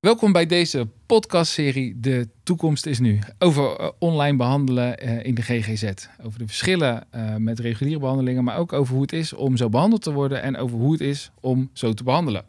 Welkom bij deze podcastserie De Toekomst is Nu. Over eh, online behandelen eh, in de GGZ. Over de verschillen eh, met reguliere behandelingen, maar ook over hoe het is om zo behandeld te worden en over hoe het is om zo te behandelen.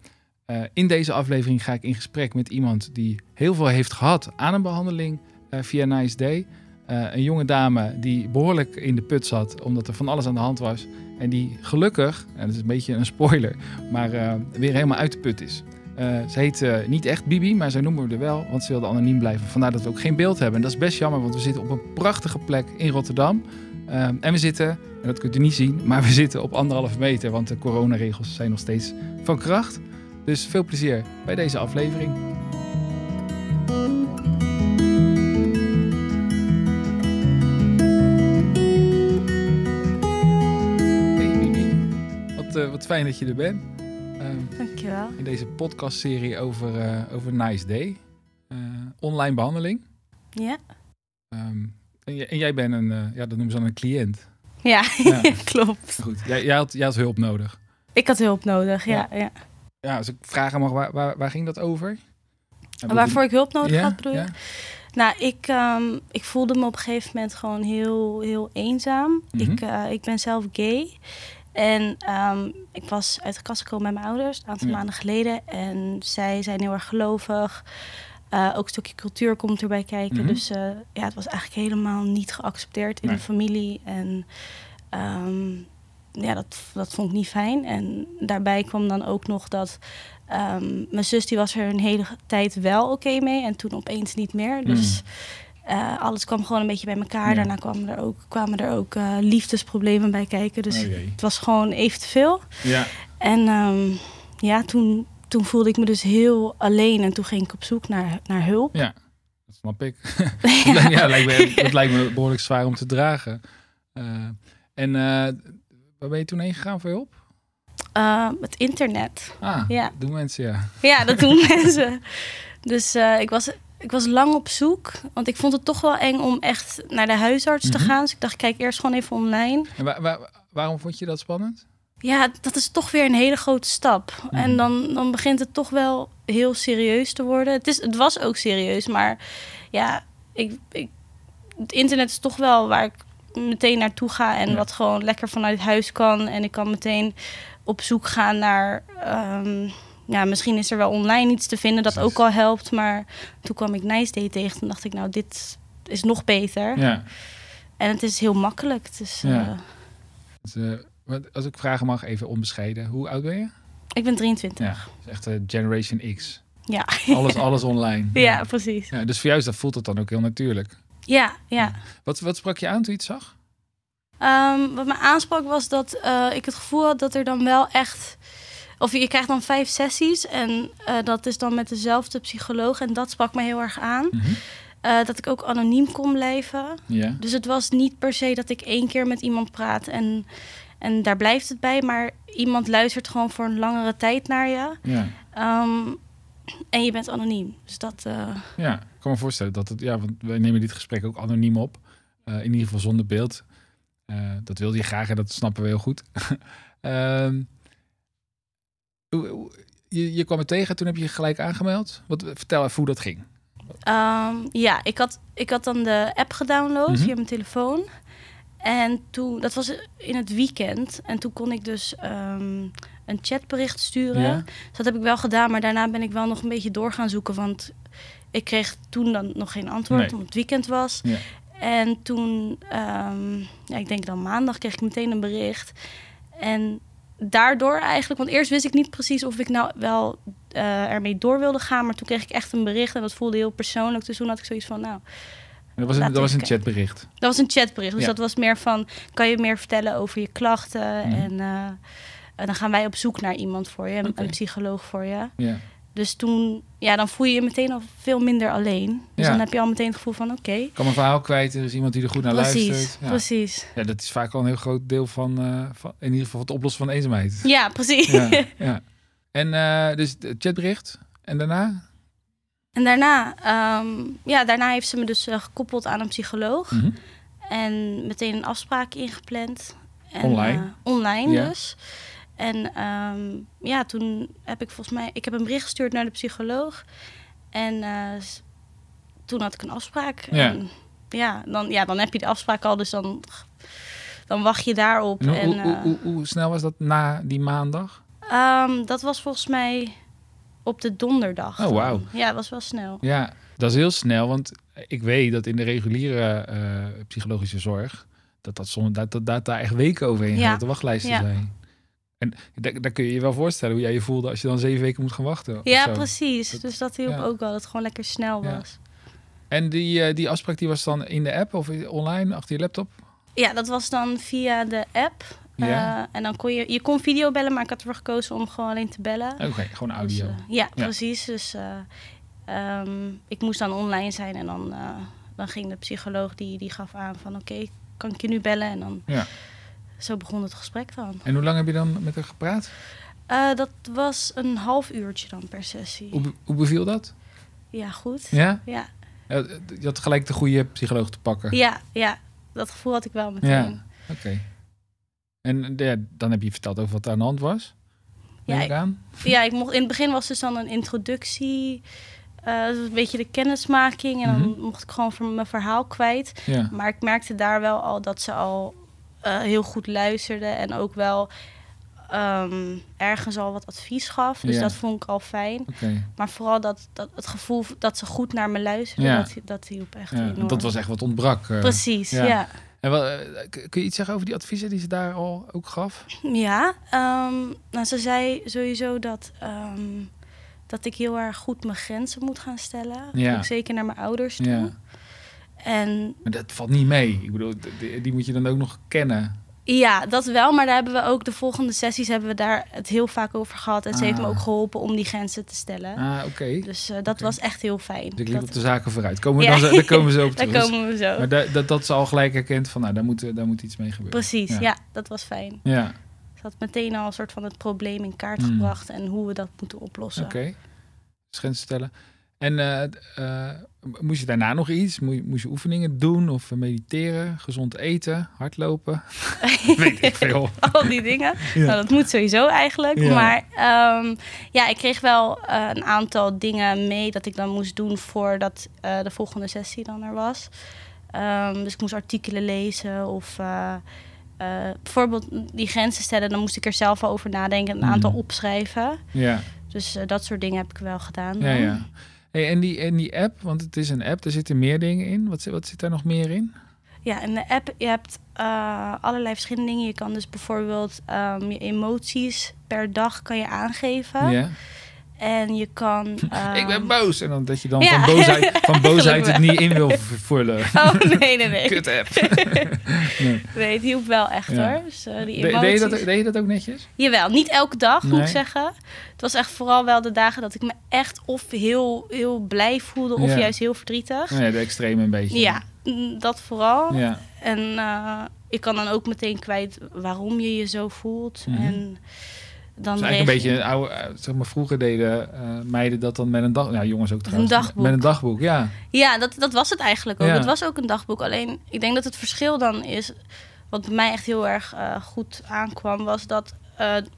In deze aflevering ga ik in gesprek met iemand die heel veel heeft gehad aan een behandeling via Nice Day. een jonge dame die behoorlijk in de put zat omdat er van alles aan de hand was. En die gelukkig, en dat is een beetje een spoiler, maar weer helemaal uit de put is. Uh, ze heet uh, niet echt Bibi, maar zij noemen we er wel, want ze wilde anoniem blijven. Vandaar dat we ook geen beeld hebben. En dat is best jammer, want we zitten op een prachtige plek in Rotterdam. Uh, en we zitten, en dat kunt u niet zien, maar we zitten op anderhalve meter, want de coronaregels zijn nog steeds van kracht. Dus veel plezier bij deze aflevering. Hey Bibi, wat, wat fijn dat je er bent. Dankjewel. In deze podcastserie over, uh, over Nice Day. Uh, online behandeling. Ja. Um, en, en, jij bent een, uh, ja, dat noemen ze dan een cliënt. Ja, ja. klopt. Goed, jij, jij, had, jij had hulp nodig. Ik had hulp nodig, ja. Ja, ja. ja als ik vragen mag, waar, waar, waar ging dat over? En Waarvoor ik hulp nodig had, bedoel je? Nou, ik, um, ik voelde me op een gegeven moment gewoon heel, heel eenzaam. Mm -hmm. ik, ik ben zelf gay. En um, ik was uit de kast gekomen met mijn ouders een aantal ja. maanden geleden. En zij zijn heel erg gelovig. Uh, ook een stukje cultuur komt erbij kijken. Mm -hmm. Dus uh, ja, het was eigenlijk helemaal niet geaccepteerd in nee. de familie. En um, ja, dat, dat vond ik niet fijn. En daarbij kwam dan ook nog dat um, mijn zus die was er een hele tijd wel oké okay mee. En toen opeens niet meer. Dus... Mm. Uh, alles kwam gewoon een beetje bij elkaar. Ja. Daarna kwamen er ook, kwamen er ook uh, liefdesproblemen bij kijken. Dus Oh, het was gewoon even te veel. Ja. En um, ja, toen, toen voelde ik me dus heel alleen. En toen ging ik op zoek naar, naar hulp. Ja, dat snap ik. ja. dat, ja, lijkt me, dat lijkt me behoorlijk zwaar om te dragen. Uh, en waar ben je toen heen gegaan voor hulp? het internet. Ah, ja. doen mensen, ja. Ja, dat doen mensen. Dus ik was ik was lang op zoek, want ik vond het toch wel eng om echt naar de huisarts mm -hmm. te gaan. Dus ik dacht, kijk eerst gewoon even online. En waar, waar, waarom vond je dat spannend? Ja, dat is toch weer een hele grote stap. Mm -hmm. En dan, dan begint het toch wel heel serieus te worden. Het, is, het was ook serieus, maar ja, ik, ik, het internet is toch wel waar ik meteen naartoe ga en ja. wat gewoon lekker vanuit huis kan. En ik kan meteen op zoek gaan naar. Um, ja, misschien is er wel online iets te vinden dat ook al helpt. Maar toen kwam ik Nice Day tegen. Toen dacht ik, nou, dit is nog beter. Ja. En het is heel makkelijk. Dus, ja. uh, dus, uh, als ik vragen mag, even onbescheiden. Hoe oud ben je? Ik ben 23. Ja, dus echt uh, Generation X. Ja. Alles, alles online. Ja, ja, precies. Ja, dus voor jou is dat, voelt het dan ook heel natuurlijk. Ja, ja. Wat, wat sprak je aan toen je het zag? Um, wat me aansprak was dat ik het gevoel had dat er dan wel echt... Of je krijgt dan vijf sessies en uh, dat is dan met dezelfde psycholoog. En dat sprak me heel erg aan. Mm -hmm. uh, dat ik ook anoniem kon blijven. Dus het was niet per se dat ik één keer met iemand praat en, en daar blijft het bij. Maar iemand luistert gewoon voor een langere tijd naar je. Um, en je bent anoniem. Dus dat... Uh... Ja, ik kan me voorstellen dat het... Ja, want wij nemen dit gesprek ook anoniem op. in ieder geval zonder beeld. dat wilde je graag en dat snappen we heel goed. je, je kwam het tegen, toen heb je je gelijk aangemeld. Wat, vertel even hoe dat ging. Um, ja, ik had, ik had dan de app gedownload mm -hmm. via mijn telefoon. En toen, dat was in het weekend. En toen kon ik dus um, een chatbericht sturen. Ja. Dus dat heb ik wel gedaan, maar daarna ben ik wel nog een beetje door gaan zoeken. Want ik kreeg toen dan nog geen antwoord, Nee. omdat het weekend was. Ja. En toen, um, ja, ik denk dan maandag, kreeg ik meteen een bericht. En daardoor eigenlijk, want eerst wist ik niet precies of ik nou wel uh, ermee door wilde gaan, maar toen kreeg ik echt een bericht en dat voelde heel persoonlijk. Dus toen had ik zoiets van, nou. Dat was een, dat was een chatbericht. Dat was een chatbericht, dus Ja. dat was meer van, kan je meer vertellen over je klachten Mhm. en, uh, en dan gaan wij op zoek naar iemand voor je, een, psycholoog voor je. Ja. Dus toen, ja, dan voel je je meteen al veel minder alleen. Dus Ja. dan heb je al meteen het gevoel van, oké. Ik kan mijn verhaal kwijt, er is iemand die er goed naar Precies, luistert. Ja. precies. ja, dat is vaak al een heel groot deel van, eh, van in ieder geval het oplossen van eenzaamheid. Ja, precies. Ja, ja. En eh, dus het chatbericht. En daarna? En daarna, ehm, ja, daarna heeft ze me dus eh, gekoppeld aan een psycholoog. Mhm. En meteen een afspraak ingepland. En, Online? online Ja. dus. En ehm, ja, toen heb ik volgens mij... Ik heb een bericht gestuurd naar de psycholoog. En toen had ik een afspraak. Ja. En, ja, dan, ja, dan heb je de afspraak al, dus dan, dan wacht je daarop. En, en, hoe, hoe, hoe, snel was dat na die maandag? Um, dat was volgens mij op de donderdag. Oh, wauw. Ja, dat was wel snel. Ja, dat is heel snel, want ik weet dat in de reguliere uh, psychologische zorg... dat, dat, soms, dat, dat, dat daar echt weken overheen ja. gaat, de wachtlijsten ja. zijn. En daar, kun je je wel voorstellen hoe jij je voelde als je dan zeven weken moet gaan wachten. Ja, precies. dus dat hielp ook wel, dat het gewoon lekker snel was. En die, uh, die afspraak die was dan in de app of online achter je laptop? Ja, dat was dan via de app. Ja. Uh, en dan kon je, je kon video bellen, maar ik had ervoor gekozen om gewoon alleen te bellen. Oké, okay, gewoon audio. Dus, uh, ja, ja, precies. Dus um, ik moest dan online zijn en dan, dan ging de psycholoog die, die gaf aan van oké, okay, kan ik je nu bellen? En dan ja. Zo begon het gesprek dan. En hoe lang heb je dan met haar gepraat? Uh, dat was een half uurtje dan per sessie. Hoe, hoe beviel dat? Ja, goed. Ja? Ja. Je had gelijk de goede psycholoog te pakken. Ja, ja. Dat gevoel had ik wel meteen. Ja, oké. Okay. En ja, dan heb je verteld over wat er aan de hand was. Ja, ik, aan. ja ik mocht, in het begin was dus dan een introductie. Uh, een beetje de kennismaking. En dan Mhm. mocht ik gewoon mijn verhaal kwijt. Ja. Maar ik merkte daar wel al dat ze al uh, heel goed luisterde. En ook wel um, ergens al wat advies gaf. Dus Ja. dat vond ik al fijn. Maar vooral dat, dat het gevoel dat ze goed naar me luisterde, Ja. dat, dat hielp echt Ja, enorm. dat was echt wat ontbrak. eh. Precies, ja. En eh, kun je iets zeggen over die adviezen die ze daar al ook gaf? Ja, ehm, nou, ze zei sowieso dat, ehm, dat ik heel erg goed mijn grenzen moet gaan stellen. Ja. Ook zeker naar mijn ouders toe. En Maar dat valt niet mee. Ik bedoel, die, die moet je dan ook nog kennen. ja, dat wel. Maar daar hebben we ook de volgende sessies hebben we daar het heel vaak over gehad. En ze heeft me Ah. ook geholpen om die grenzen te stellen. Ah, oké. Dus eh, dat was echt heel fijn. Dus ik liep Dat- op de zaken vooruit. Komen we Ja. dan, daar komen we zo op daar komen we zo. Maar da- dat, dat ze al gelijk herkent van, nou, daar moet, daar moet iets mee gebeuren. Precies, Ja. ja. dat was fijn. Ja, Ze had meteen al een soort van het probleem in kaart Mm. gebracht en hoe we dat moeten oplossen. oké. Grenzen stellen. En eh, eh, moest je daarna nog iets? Moest je, oefeningen doen of mediteren, gezond eten, hardlopen? Weet ik veel. Al die dingen. Ja. Nou, dat moet sowieso eigenlijk. Ja. Maar ehm, ja, ik kreeg wel eh, een aantal dingen mee dat ik dan moest doen voordat eh, de volgende sessie dan er was. Ehm, dus ik moest artikelen lezen of bijvoorbeeld die grenzen stellen. Dan moest ik er zelf al over nadenken, een aantal Mm. opschrijven. Ja, Dus dat soort dingen heb ik wel gedaan. ja, ja. Hey, en, die, en die app, want het is een app, er zitten meer dingen in. Wat, zit- wat zit daar nog meer in? Ja, in de app je hebt eh, allerlei verschillende dingen. Je kan dus bijvoorbeeld ehm, je emoties per dag kan je aangeven. Ja. En je kan... ik ben ehm, boos. En dan dat je dan Ja. van boosheid, van boosheid het niet in wil v- vullen. Oh, nee, nee, nee. Kut app. nee. Nee, het hielp wel echt Ja. hoor. Dus, eh, die emoties... deed, je dat, deed je dat ook netjes? Jawel, niet elke dag moet ik zeggen. Het was echt vooral wel de dagen dat ik me echt of heel, heel blij voelde... of Ja. juist heel verdrietig. Ja, de extreme een beetje. Ja, mm, dat vooral. Ja. En eh, ik kan dan ook meteen kwijt waarom je je zo voelt. Mhm. En dan Dus eigenlijk een beetje een oude, eh, zeg maar vroeger deden eh, meiden dat dan met een dag, ja jongens ook trouwens, dagboek. met een dagboek, ja. Ja, dat, dat was het eigenlijk ook. Ja. Het was ook een dagboek. Alleen, ik denk dat het verschil dan is... wat bij mij echt heel erg eh, goed aankwam... was dat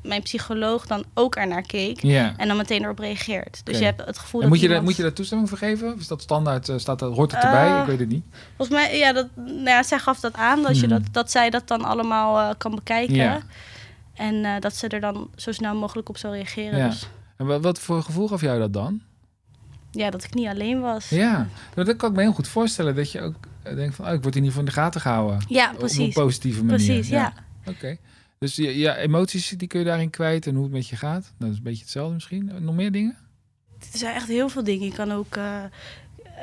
mijn psycholoog dan ook ernaar keek... ja. en dan meteen erop reageert. Dus je hebt het gevoel En dat moet, je daar, moet je daar toestemming voor geven? Of is dat standaard, staat dat, hoort het erbij? Ik weet het niet. Volgens mij, ja, dat, nou ja, zij gaf dat aan... Dat, je Mhm. dat, dat zij dat dan allemaal kan bekijken... Ja. En eh, dat ze er dan zo snel mogelijk op zou reageren. Ja. Dus En wat, voor gevoel gaf jou dat dan? ja, dat ik niet alleen was. Ja, Nou, dat kan ik me heel goed voorstellen. Dat je ook eh, denkt van, oh, ik word in ieder geval in de gaten gehouden. Ja, Op een precies. positieve manier. Precies, ja. Oké. Dus ja, ja, emoties die kun je daarin kwijt en hoe het met je gaat. Nou, dat is een beetje hetzelfde misschien. Nog meer dingen? Er zijn echt heel veel dingen. Je kan ook eh,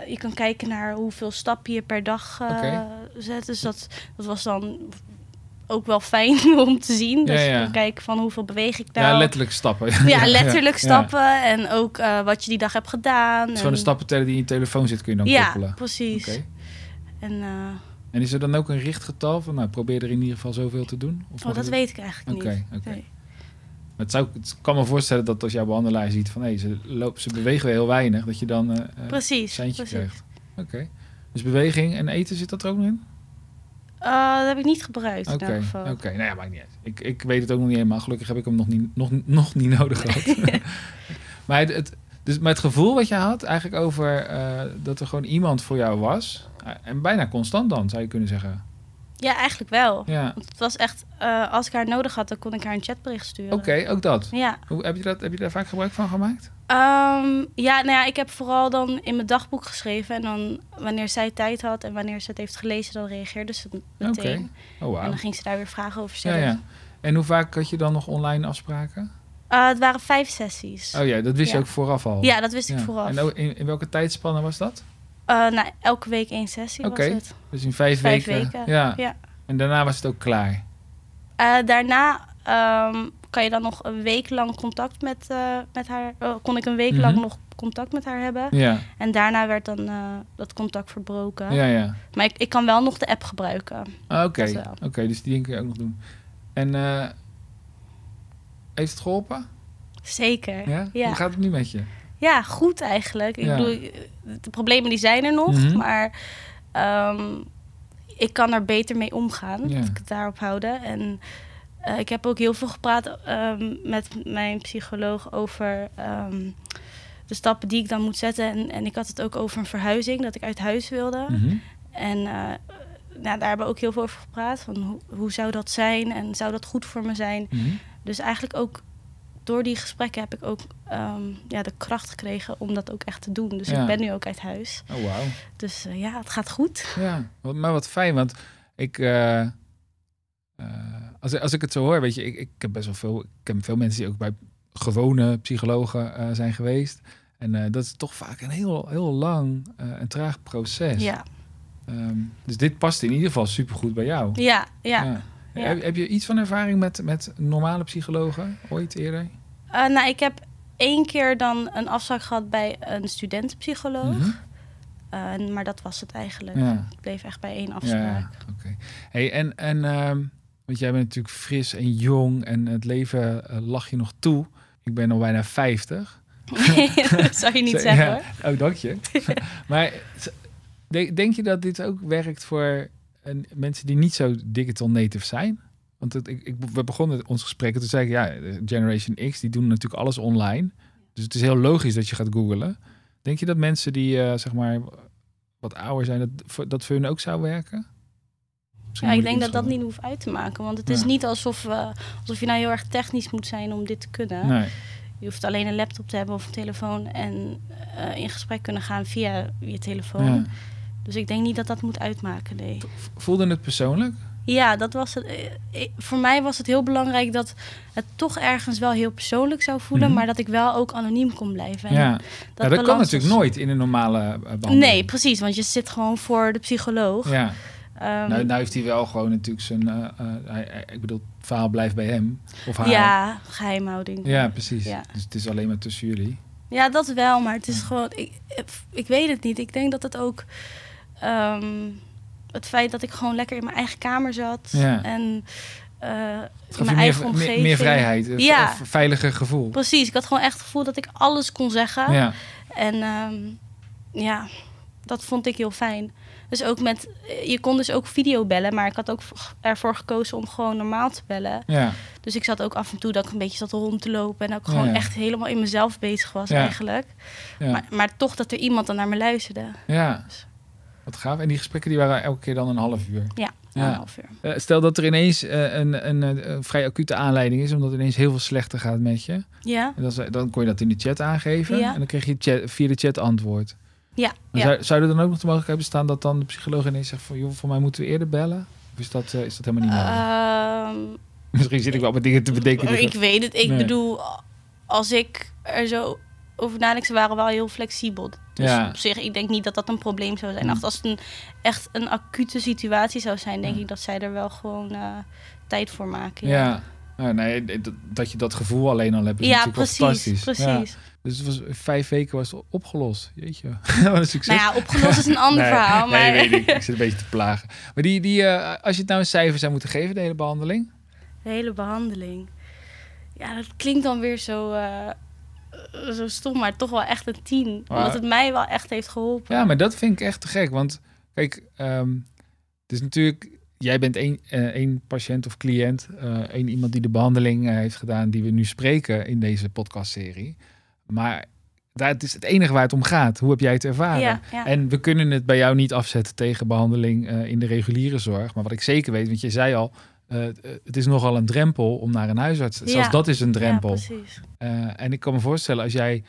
je kan kijken naar hoeveel stappen je per dag zet. Dus dat, dat was dan ook wel fijn om te zien. Dus Ja, ja. kijken van hoeveel beweeg ik nou. Ja, letterlijk stappen. Ja, letterlijk stappen. En ook eh, wat je die dag hebt gedaan. Gewoon en- stappenteller die in je telefoon zit, kun je dan Ja, koppelen. precies. Oké. En, eh, En is er dan ook een richtgetal van, nou, probeer er in ieder geval zoveel te doen? Of oh, dat je- weet ik eigenlijk niet. oké. Nee. Maar het, zou, het kan me voorstellen dat als jouw behandelaar ziet van, hé, ze, lopen, ze bewegen weer heel weinig, dat je dan eh, eh, een Precies. precies. krijgt. Oké. Dus beweging en eten zit dat er ook nog in? Eh, dat heb ik niet gebruikt Oké, oké. Nou ja, maakt niet uit. Ik, ik weet het ook nog niet helemaal. Gelukkig heb ik hem nog niet, nog, nog niet nodig gehad. maar het, het, Dus met het gevoel wat je had eigenlijk over dat er gewoon iemand voor jou was. en bijna constant dan, zou je kunnen zeggen. Ja, eigenlijk wel. Ja. Want het was echt, als ik haar nodig had, dan kon ik haar een chatbericht sturen. Oké, ook dat. Ja. Hoe, heb, je dat, heb je daar vaak gebruik van gemaakt? Um, ja, nou ja, ik heb vooral dan in mijn dagboek geschreven. En dan wanneer zij tijd had en wanneer ze het heeft gelezen, dan reageerde ze meteen. Okay. Oh, wow. En dan ging ze daar weer vragen over stellen. Ja, ja. En hoe vaak had je dan nog online afspraken? Uh, het waren vijf sessies. Oh ja, dat wist je ook vooraf al? Ja, dat wist ik vooraf. En in, in welke tijdspannen was dat? Uh, nou, elke week één sessie was het. Dus in vijf, vijf weken. Ja. ja. En daarna was het ook klaar? Uh, daarna um, kan je dan nog een week lang contact met, uh, met haar... Uh, kon ik een week lang mhm. nog contact met haar hebben. Ja. En daarna werd dan dat contact verbroken. Ja, ja. Maar ik, ik kan wel nog de app gebruiken. Ah, oké, oké, dus die kun je ook nog doen. En heeft het geholpen? Zeker, ja? Hoe gaat het nu met je? Ja, goed eigenlijk. Ik bedoel, de problemen die zijn er nog, mhm. maar... Um, ik kan er beter mee omgaan. Ja. ik het daarop houden. En uh, ik heb ook heel veel gepraat um, met mijn psycholoog over um, de stappen die ik dan moet zetten. En, en, ik had het ook over een verhuizing, dat ik uit huis wilde. Mm -hmm. En uh, nou, daar hebben we ook heel veel over gepraat. Van hoe, hoe zou dat zijn en zou dat goed voor me zijn? Mm -hmm. Dus eigenlijk ook door die gesprekken heb ik ook um, ja, de kracht gekregen om dat ook echt te doen. Dus ik ben nu ook uit huis. Oh, wow. Dus uh, ja, het gaat goed. Ja, maar wat fijn, want ik... Uh, als, als ik het zo hoor, weet je, ik, ik heb best wel veel... Ik heb veel mensen die ook bij gewone psychologen zijn geweest. En dat is toch vaak een heel, heel lang en traag proces. Ja. Um, dus dit past in ieder geval supergoed bij jou. Ja, ja. ja. Heb, heb, je iets van ervaring met, met normale psychologen ooit eerder? Nou, ik heb één keer dan een afspraak gehad bij een studentenpsycholoog. Mm maar dat was het eigenlijk. Ja. Ik bleef echt bij één afspraak. Ja, oké. Hey, en, en uh, want jij bent natuurlijk fris en jong en het leven uh, lach je nog toe. Ik ben al bijna 50. dat zou je niet zeggen hoor. Oh, dank je. maar denk je dat dit ook werkt voor en mensen die niet zo digital native zijn. Want het, ik, ik, we begonnen ons gesprek en toen zei ik, ja, Generation X, die doen natuurlijk alles online. Dus het is heel logisch dat je gaat googlen. Denk je dat mensen die, uh, zeg maar, wat ouder zijn, dat, dat voor hun ook zou werken? Ja, ik denk dat dat niet hoeft uit te maken. Want het is niet alsof, uh, alsof je nou heel erg technisch moet zijn om dit te kunnen. Nee. Je hoeft alleen een laptop te hebben of een telefoon en uh, in gesprek kunnen gaan via je telefoon. Ja. Dus ik denk niet dat dat moet uitmaken, nee. Voelde het persoonlijk? Ja, dat was het. Eh, eh, voor mij was het heel belangrijk dat het toch ergens wel heel persoonlijk zou voelen, mhm. maar dat ik wel ook anoniem kon blijven. ja, dat, dat kan natuurlijk nooit in een normale eh, behandeling. Nee, precies, want je zit gewoon voor de psycholoog. Ja. Um, nou, nou, heeft hij wel gewoon natuurlijk zijn. Uh, uh, ik bedoel, het verhaal blijft bij hem. Of haar. Ja, geheimhouding. Ja, precies. Ja. Dus het is alleen maar tussen jullie. Ja, dat wel, maar het is gewoon. Ik, ik weet het niet. Ik denk dat het ook. Um, het feit dat ik gewoon lekker in mijn eigen kamer zat. Ja. En uh, in mijn eigen omgeving. Meer, meer vrijheid, ja. veiliger gevoel. Precies, ik had gewoon echt het gevoel dat ik alles kon zeggen. Ja. En um, ja, dat vond ik heel fijn. Dus ook met, je kon dus ook video bellen, maar ik had ook ervoor gekozen om gewoon normaal te bellen. Ja. Dus ik zat ook af en toe dat ik een beetje zat rond te lopen en ook gewoon echt helemaal in mezelf bezig was eigenlijk. Maar, maar toch dat er iemand dan naar me luisterde. Ja. Dus. Wat gaaf. En die gesprekken die waren elke keer dan een half uur? Ja, een half uur. Uh, stel dat er ineens uh, een, een, een, vrij acute aanleiding is, omdat ineens heel veel slechter gaat met je. Ja. En dan, dan kon je dat in de chat aangeven. Ja. En dan kreeg je chat, via de chat antwoord. Ja. ja. Zou, zou er dan ook nog de mogelijkheid bestaan dat dan de psycholoog ineens zegt van, joh, voor mij moeten we eerder bellen? Of is dat, uh, is dat helemaal niet nodig? Um, Misschien zit ik wel met dingen te bedenken. Ik weet het. Ik bedoel, als ik er zo over nadenk, ze waren wel heel flexibel. Dus ja. op zich, ik denk niet dat dat een probleem zou zijn. Mm. Als het een, echt een acute situatie zou zijn, denk ik dat zij er wel gewoon uh, tijd voor maken. Ja. Ja. nee, dat je dat gevoel alleen al hebt, is ja, natuurlijk precies, fantastisch. precies. Dus het was, vijf weken was het opgelost. Jeetje, wat een succes. Nou ja, opgelost is een ander verhaal. Maar... Nee, weet ik. Ik zit een beetje te plagen. Maar die, die, uh, als je het nou een cijfer zou moeten geven, de hele behandeling? De hele behandeling? Ja, dat klinkt dan weer zo... Uh, eh, zo stom, maar toch wel echt een tien. Omdat het mij wel echt heeft geholpen. Ja, maar dat vind ik echt te gek. Want kijk, um, het is natuurlijk... Jij bent één, uh, één patiënt of cliënt, uh, één iemand die de behandeling heeft gedaan, die we nu spreken in deze podcastserie. Maar dat is het enige waar het om gaat. Hoe heb jij het ervaren? En we kunnen het bij jou niet afzetten tegen behandeling uh, in de reguliere zorg. Maar wat ik zeker weet, want je zei al, uh, het is nogal een drempel om naar een huisarts. Zelfs dat is een drempel. en ik kan me voorstellen, als jij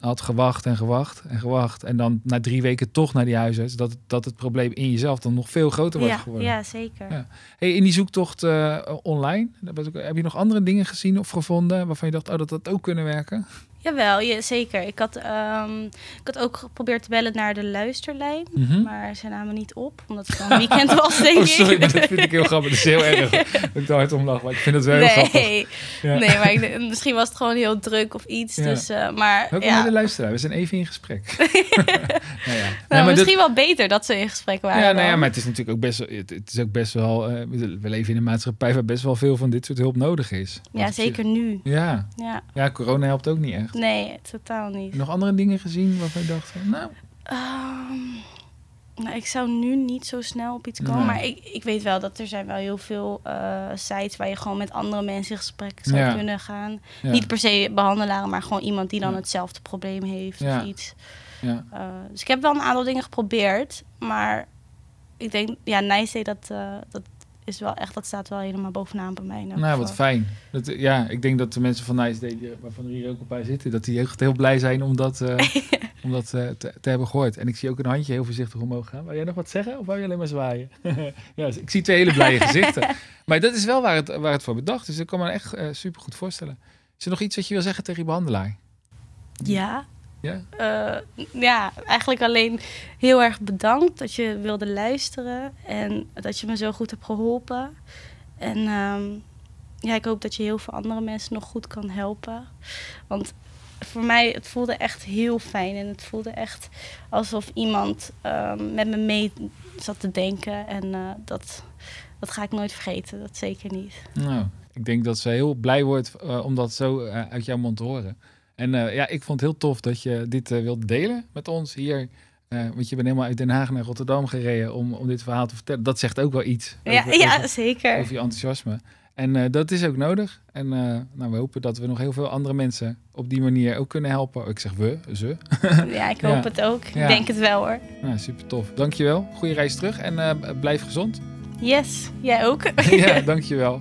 had gewacht en gewacht en gewacht. En dan na drie weken toch naar die huisarts. Dat, dat het probleem in jezelf dan nog veel groter wordt ja, geworden. Ja, zeker. Ja. Hey, in die zoektocht uh, online, heb je nog andere dingen gezien of gevonden waarvan je dacht, oh, dat dat ook kunnen werken? Jawel, ja, zeker. Ik had, um, ik had ook geprobeerd te bellen naar de luisterlijn, mm -hmm. maar ze namen niet op, omdat het dan weekend was, denk oh, sorry, ik. maar dat vind ik heel grappig. Dat is heel erg. ik daar hard om lachen, maar ik vind het wel heel grappig. Ja. Nee, maar ik, misschien was het gewoon heel druk of iets. Ja. Dus, uh, maar, Welkom ja. de luisteraar, we zijn even in gesprek. nou ja. nou, nee, misschien wel beter dat ze in gesprek waren. Ja, nou ja, maar het is natuurlijk ook best, het, het is ook best wel, uh, we leven in een maatschappij waar best wel veel van dit soort hulp nodig is. Ja, zeker nu. Ja. ja. Ja, corona helpt ook niet echt. Nee, totaal niet. Nog andere dingen gezien waarvan je dacht van, nou... Um, nou, ik zou nu niet zo snel op iets komen. Maar ik, ik weet wel dat er zijn wel heel veel uh, sites waar je gewoon met andere mensen in gesprek zou ja. kunnen gaan. Ja. Niet per se behandelaren, maar gewoon iemand die dan hetzelfde probleem heeft of iets. Ja. Uh, dus ik heb wel een aantal dingen geprobeerd. Maar ik denk, ja, Nice dat, uh, dat is wel echt, dat staat wel helemaal bovenaan bij mij. Nou, wat fijn. Dat, ja, ik denk dat de mensen van Nice Day, waarvan er hier ook op bij zitten, dat die echt heel blij zijn om dat, uh, om dat uh, te, te, hebben gehoord. En ik zie ook een handje heel voorzichtig omhoog gaan. Wou jij nog wat zeggen of wou je alleen maar zwaaien? ja, ik zie twee hele blije gezichten. Maar dat is wel waar het, waar het voor bedacht is. Ik kan me echt uh, super goed voorstellen. Is er nog iets wat je wil zeggen tegen je behandelaar? Ja, ja? Uh, ja, eigenlijk alleen heel erg bedankt dat je wilde luisteren en dat je me zo goed hebt geholpen. En um, ja, ik hoop dat je heel veel andere mensen nog goed kan helpen. Want voor mij, het voelde echt heel fijn. En het voelde echt alsof iemand um, met me mee zat te denken. En uh, dat, dat ga ik nooit vergeten, dat zeker niet. Nou, ik denk dat ze heel blij wordt uh, om dat zo uit jouw mond te horen. En uh, ja, ik vond het heel tof dat je dit uh, wilde delen met ons hier. Uh, want je bent helemaal uit Den Haag naar Rotterdam gereden om, om dit verhaal te vertellen. Dat zegt ook wel iets. Ja, over, ja over, zeker. Over je enthousiasme. En dat is ook nodig. En nou, we hopen dat we nog heel veel andere mensen op die manier ook kunnen helpen. Ik zeg we, ze. ja, ik hoop ja. het ook. Ik denk het wel hoor. Nou, super tof. Dankjewel. Goede reis terug en blijf gezond. Yes, jij ook. ja, dankjewel.